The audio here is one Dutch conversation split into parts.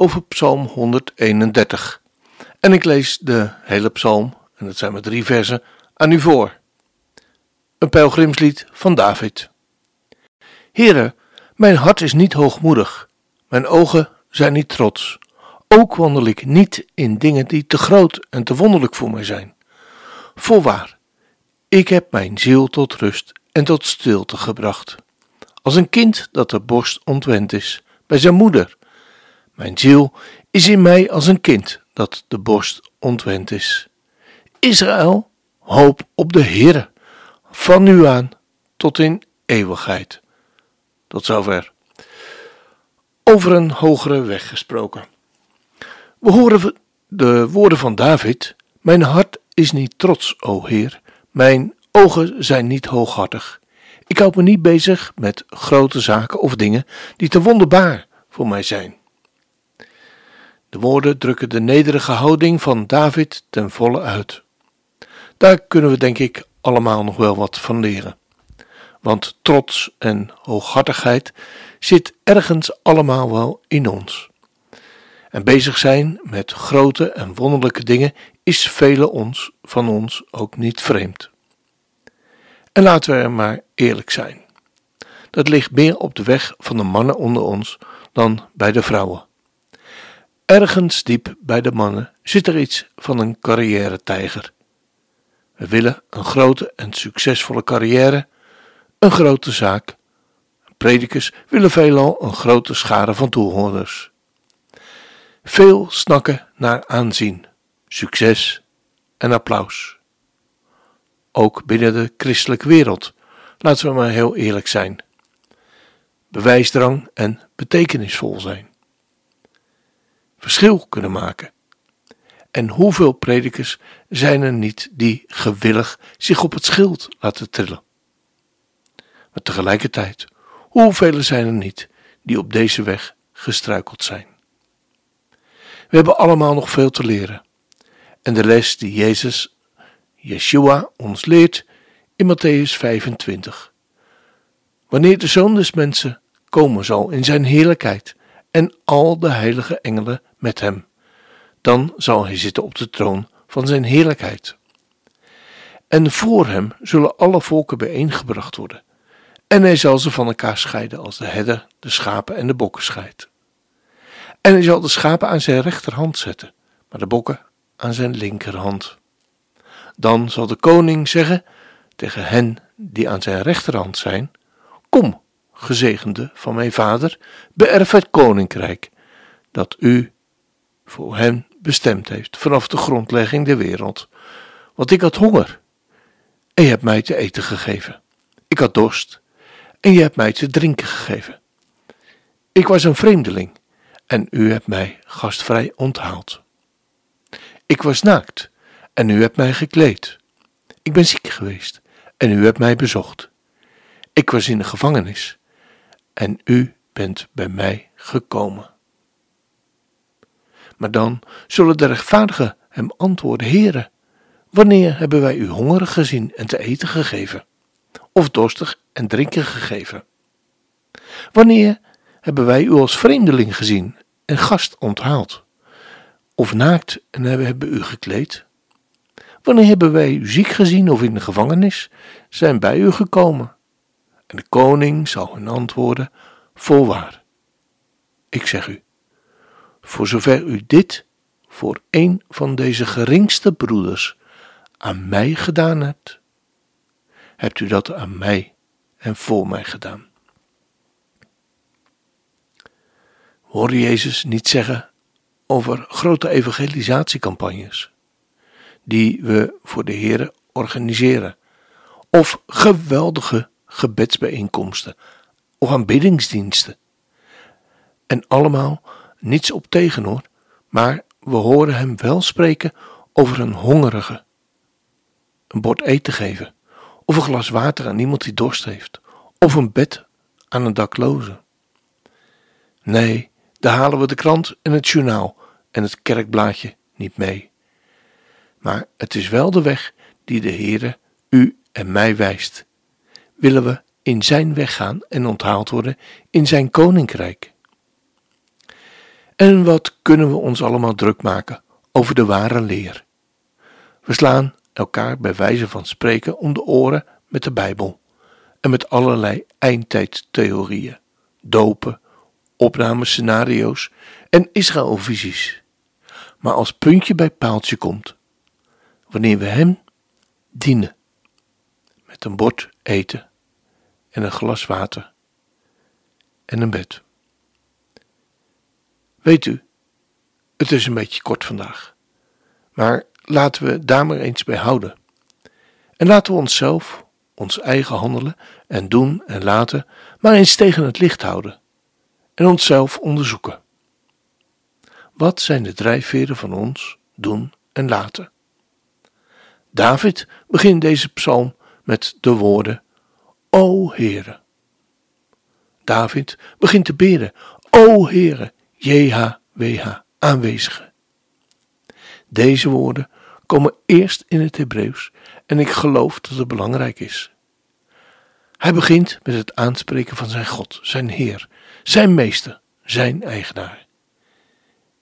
over Psalm 131. En ik lees de hele psalm, en dat zijn maar drie versen, aan u voor. Een pelgrimslied van David. Heren, mijn hart is niet hoogmoedig, mijn ogen zijn niet trots. Ook wandel ik niet in dingen die te groot en te wonderlijk voor mij zijn. Voorwaar, ik heb mijn ziel tot rust en tot stilte gebracht. Als een kind dat de borst ontwend is bij zijn moeder. Mijn ziel is in mij als een kind dat de borst ontwend is. Israël, hoop op de Heere, van nu aan tot in eeuwigheid. Tot zover. Over een hogere weg gesproken. We horen de woorden van David: Mijn hart is niet trots, o Heer, mijn ogen zijn niet hooghartig. Ik houd me niet bezig met grote zaken of dingen die te wonderbaar voor mij zijn. De woorden drukken de nederige houding van David ten volle uit. Daar kunnen we denk ik allemaal nog wel wat van leren. Want trots en hooghartigheid zit ergens allemaal wel in ons. En bezig zijn met grote en wonderlijke dingen is velen ons, van ons ook niet vreemd. En laten we er maar eerlijk zijn. Dat ligt meer op de weg van de mannen onder ons dan bij de vrouwen. Ergens diep bij de mannen zit er iets van een carrière-tijger. We willen een grote en succesvolle carrière, een grote zaak. Predikers willen veelal een grote schare van toehoorders. Veel snakken naar aanzien, succes en applaus. Ook binnen de christelijke wereld, laten we maar heel eerlijk zijn. Bewijsdrang en betekenisvol zijn. Verschil kunnen maken. En hoeveel predikers zijn er niet die gewillig zich op het schild laten trillen? Maar tegelijkertijd, hoeveel zijn er niet die op deze weg gestruikeld zijn? We hebben allemaal nog veel te leren. En de les die Jezus, Yeshua, ons leert in Matthäus 25. Wanneer de Zoon des Mensen komen zal in zijn heerlijkheid en al de heilige engelen met hem, dan zal hij zitten op de troon van zijn heerlijkheid. En voor hem zullen alle volken bijeengebracht worden, en hij zal ze van elkaar scheiden als de herder de schapen en de bokken scheidt. En hij zal de schapen aan zijn rechterhand zetten, maar de bokken aan zijn linkerhand. Dan zal de koning zeggen tegen hen die aan zijn rechterhand zijn: Kom, gezegende van mijn vader, beërf het koninkrijk dat u voor hen bestemd heeft vanaf de grondlegging der wereld. Want ik had honger en je hebt mij te eten gegeven. Ik had dorst en je hebt mij te drinken gegeven. Ik was een vreemdeling en u hebt mij gastvrij onthaald. Ik was naakt en u hebt mij gekleed. Ik ben ziek geweest en u hebt mij bezocht. Ik was in de gevangenis en u bent bij mij gekomen. Maar dan zullen de rechtvaardigen hem antwoorden: Heere, wanneer hebben wij u hongerig gezien en te eten gegeven? Of dorstig en drinken gegeven? Wanneer hebben wij u als vreemdeling gezien en gast onthaald? Of naakt en hebben u gekleed? Wanneer hebben wij u ziek gezien of in de gevangenis zijn bij u gekomen? En de koning zal hun antwoorden: Voorwaar, ik zeg u, voor zover u dit voor een van deze geringste broeders aan mij gedaan hebt, hebt u dat aan mij en voor mij gedaan. Hoor Jezus niet zeggen over grote evangelisatiecampagnes die we voor de Here organiseren, of geweldige gebedsbijeenkomsten of aanbiddingsdiensten. En allemaal niets op tegen hoor, maar we horen hem wel spreken over een hongerige, een bord eten geven, of een glas water aan iemand die dorst heeft, of een bed aan een dakloze. Nee, daar halen we de krant en het journaal en het kerkblaadje niet mee. Maar het is wel de weg die de Heere u en mij wijst. Willen we in zijn weg gaan en onthaald worden in zijn koninkrijk? En wat kunnen we ons allemaal druk maken over de ware leer? We slaan elkaar bij wijze van spreken om de oren met de Bijbel en met allerlei eindtijdtheorieën, dopen, opnamescenario's en Israëlvisies. Maar als puntje bij paaltje komt, wanneer we Hem dienen, met een bord eten en een glas water en een bed. Weet u, het is een beetje kort vandaag, maar laten we daar maar eens bij houden. En laten we onszelf, ons eigen handelen en doen en laten, maar eens tegen het licht houden en onszelf onderzoeken. Wat zijn de drijfveren van ons doen en laten? David begint deze psalm met de woorden: O Heere. David begint te bidden: O Heere, JHWH, aanwezige. Deze woorden komen eerst in het Hebreeuws en ik geloof dat het belangrijk is. Hij begint met het aanspreken van zijn God, zijn Heer, zijn Meester, zijn eigenaar.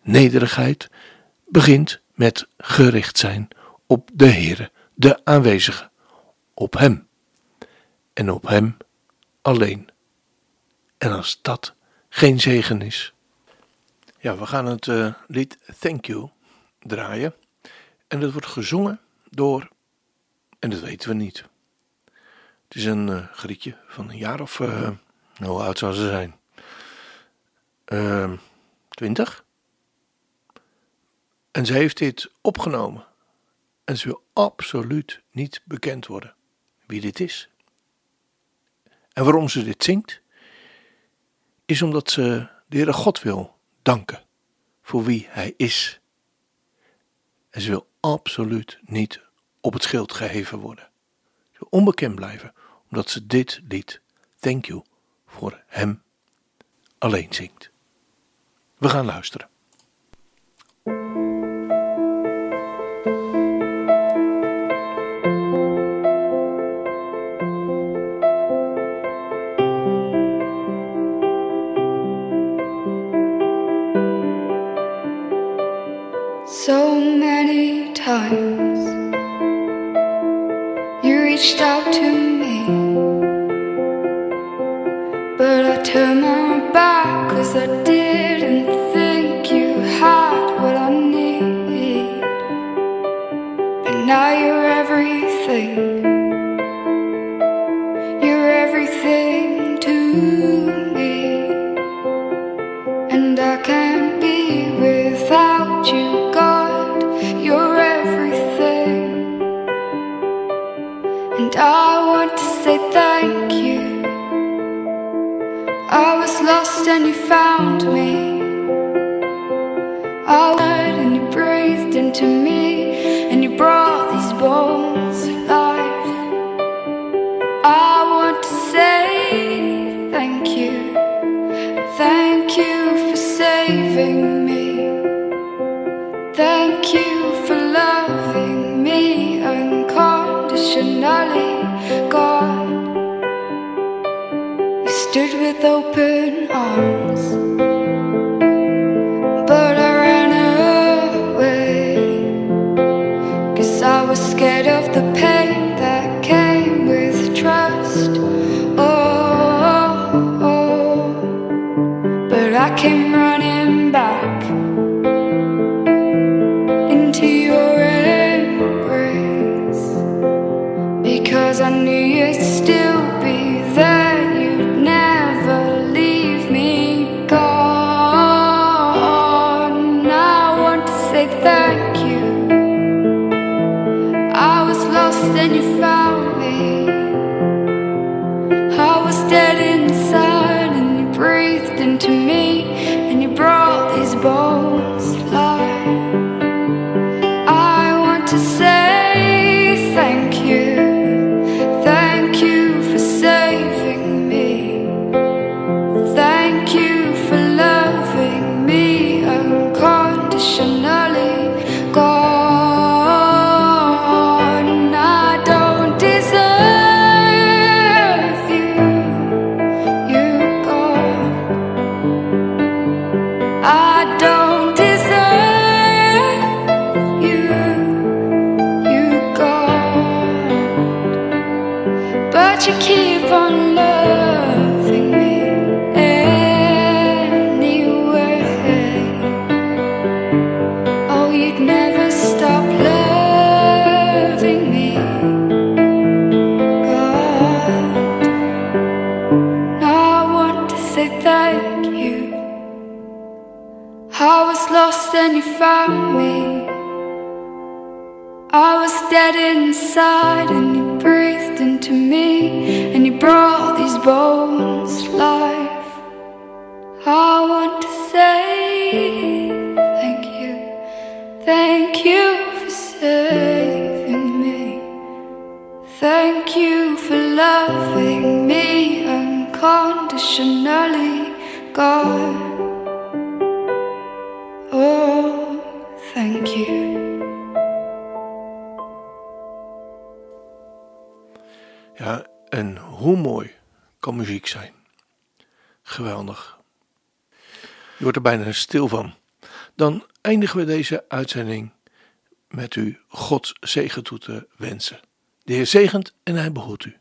Nederigheid begint met gericht zijn op de Heere, de aanwezige, op Hem en op Hem alleen. En als dat geen zegen is. Ja, we gaan het uh, lied Thank You draaien. En dat wordt gezongen door, en dat weten we niet. Het is een uh, grietje van een jaar of, uh, hoe oud zou ze zijn? Uh, twintig? En ze heeft dit opgenomen. En ze wil absoluut niet bekend worden wie dit is. En waarom ze dit zingt, is omdat ze de Heere God wil danken voor wie Hij is. En ze wil absoluut niet op het schild geheven worden. Ze wil onbekend blijven, omdat ze dit lied, Thank You, voor Hem alleen zingt. We gaan luisteren. To me, but I turned my back cause I didn't think you had what I need. But now you're everything, I was lost and you found me. I died and you breathed into me. And you brought these bones to life. I want to say thank you. Thank you for saving me. Thank you for loving me unconditionally, stood with open arms, inside and you breathed into me and you brought these bones life. I want to say thank you, thank you for saving me, thank you for loving me unconditionally, God. Hoe mooi kan muziek zijn? Geweldig. Je wordt er bijna stil van. Dan eindigen we deze uitzending met u Gods zegen toe te wensen. De Heer zegent en hij behoedt u.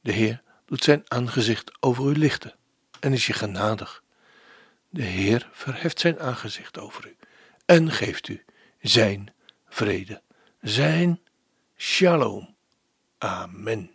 De Heer doet zijn aangezicht over u lichten en is je genadig. De Heer verheft zijn aangezicht over u en geeft u zijn vrede, zijn shalom. Amen.